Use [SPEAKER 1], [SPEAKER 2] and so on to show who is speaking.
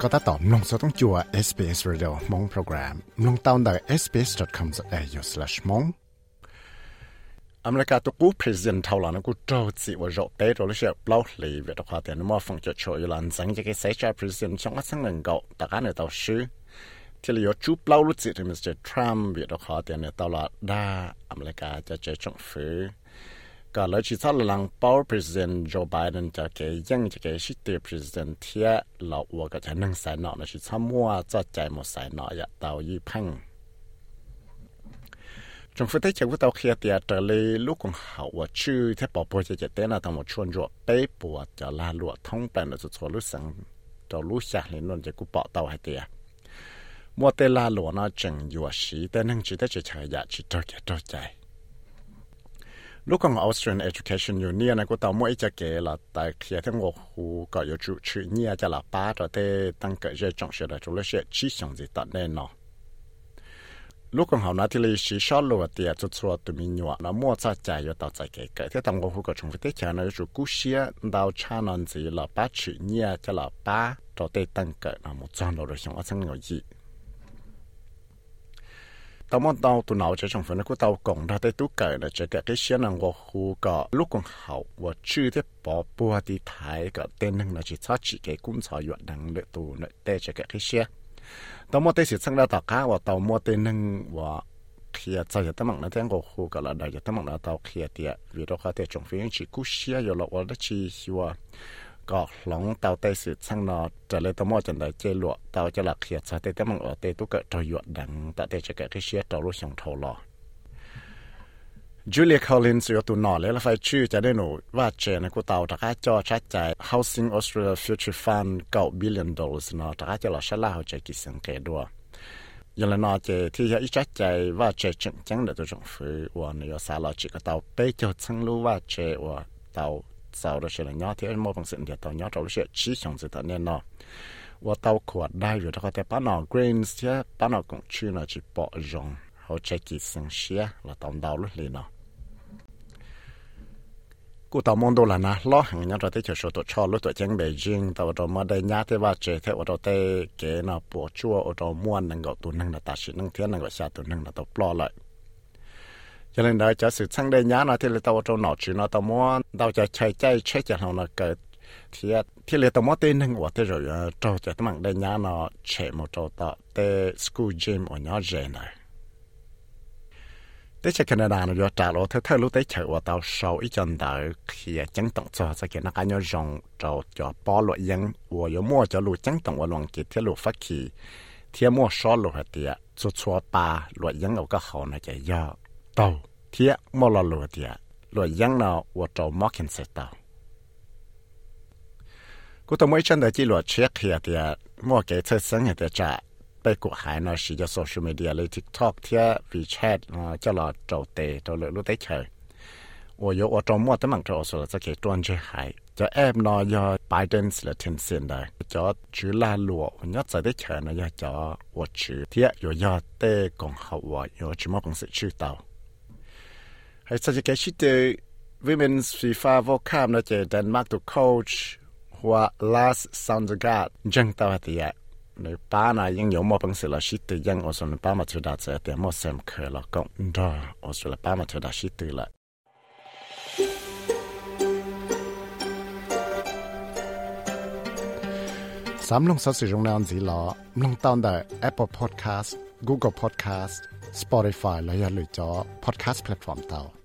[SPEAKER 1] ก็ตัดต่อมลงสต้องจัว SBS Radio มงโปรแกรมลงตาวน์ได้ sbs.com.au/mong อเมริกาตุกู president ท่าหลานกูโจจิว่าโจเตโรลิเชียเปล่าลีเวทความเดียนมั่วฟังจะช่วยหลันสังจะเกษตร president ช่องว่าสังเงินเก่าแต่การเนี่ยต่อชื่อที่เราจูเปล่าลุจิที่มิสเตอร์ทรัมป์เวทความเดียนเนี่ยตลอดได้อเมริกาจะเจอจงฟื้ ก็เลยชิดสัลังปาว president Joe Biden จะเกยังจะเกชิต president เทียเราวัวก็จะนั่งสายนอนะชิดซ้ำมัวจะใจหมดสายนออย่าเตายี่พังจงฟื้นได้จากว่าเตาเคลียเตียเตเลยลูกของเขาว่าชื่อที่ปอปจะจะเต้นนะทั้งหมดชวนจวบเป๊ะปวดจะลาลวดท้องแปลนจะชวนรู้สังจะรู้จักเลยนนจะกูปอเตาให้เตียมัวเตลาหลวนะจังอยู่สีแต่นั่งจิตได้จะใช้ยาจิตตัวแก่ตัวใจลูกของ Austrian Education Union นะกูตามมั่วจะเกละแต่เขียนทั้งหัวหูก็อยู่จุ lúc còn Australian Education Union này của tao mỗi cái cái là tại khi thấy ngọc hồ có yêu chủ chữ nhia cho là ba rồi thế tăng cái cái trọng sẽ là chú là sẽ chỉ sống gì tận nên nó lúc còn học nói thì lý sĩ sao lùa tiệt cho cho tụi mình nhọ nó mua ra chạy cho tao chạy cái cái thế tao ngọc hồ có chúng phải thế là chú cú xia đào cha nó gì là ba chữ nhia cho là ba rồi thế tăng cái nó một trăm rồi rồi xong ở sang ngồi gì tao muốn tao tụi nào cho trong phần của tao cộng ra tới tú cởi là chỉ cái cái xe năng của khu cả lúc còn hậu và chưa thế bỏ bùa đi thái cái tên năng là chỉ cho chỉ cái cũng cho yuan năng để tụ để để chỉ cái cái xe. Tao muốn tới sự sang ra tao cá và tao muốn tên năng và khi cho cho tao nó tiếng của khu cả là đại cho tao nó tao khi tiệt vì đó có thể trong phiên chỉ cú xe rồi là và đó chỉ hiểu ก็หลงเตาเตสืช่างนอจะเลยตัวมอจันได้เจลวเตาจะหลักเขียดซาเตแต่มังเออเตตุกเกิดตัวหยวดดังแต่เตจะเกิดที่เชียตัวรู้ช่างเท่าลอ Julia Collins อยู่ตัวนอเลยแล้วไฟชื่อจะได้หนูว่าเจนะกูเตาตะก้าจอชัดใจ Housing Australia Future Fund เก้า billion dollars เนาะตะก้าจะหล่อชะล่าเขาใจกิสังเกตด้วยยังละนอเจที่จะอีจัดใจว่าเจจังจังเดตัวจงฟื้ว่าเนี่ยสาลอจิกเตาเป้เจ้าชังรู้ว่าเจว่าเตา sau đó sẽ là nhỏ thì anh mua bằng sự để tàu nhỏ rồi sẽ chỉ trong sự tận nên nó. Và tao của đây rồi tao có thể bán nó grains chứ bán nó cũng chưa là chỉ bỏ rong họ chỉ kỳ sinh xia là tao đầu lúc liền nó. Cú tao mong đồ là na lo hàng nhau rồi tới chờ số tổ cho lúc tổ chân Beijing. Tao rồi mà đây nhá thế và chế thế ở đâu thế cái nó bỏ chua ở đâu mua năng gạo tụ năng là ta chỉ năng thiên năng gạo xa tụ năng là tao lo lại cho nên đó cho sự sang đây nhá nó thì là tao cho nó chỉ nó tao muốn tao cho chạy chạy chạy cho nó cái thì thì là tao muốn tên năng của thế rồi cho cho tao mang đây nhá nó chạy một chỗ tao tới school gym ở nhỏ rẻ này tới chạy Canada nó vừa trả lỗ thế thế lúc tới chạy của tao sau ít chân đó khi chẳng tổng cho sẽ cái nó cái nhau rong cho cho bỏ lỗ yên và yếu mua cho lụt chẳng tổng và lòng kịp thế lụt phát kỳ thế mua sau lỗ hạt tiệt cho cho ba lội dân ở cái hậu này chạy do tàu thiệt mà là lùa thiệt lùa giang nào và trâu mắc hình sẽ tao cô tôi mới chân đời chỉ lùa check hiệp thiệt mua cái chất sáng hiệp thiệt trả bây cuộc hải nó sử cho social media lấy tiktok thiệt wechat cho là trâu tệ trâu lựa lúa tết cho em app 呢要 Biden 了挺新的，就只拉路，我要在的钱呢要叫我去，第二又要得更好我，有什么公司知道。Heißt Kashite Women's FIFA World Cup na je Denmark to coach hua Lars Soundegaard jang tawa tia. Nei pa na yang yo mo pang se la shite yang o son pa ma chu da che te mo sem khe la ko da o so la pa ma chu da shite la. Sam long sa se jong na an zi la long tawn da Apple Podcast, Google Podcast, Spotify และอย่าลืมจอ podcast platform เตา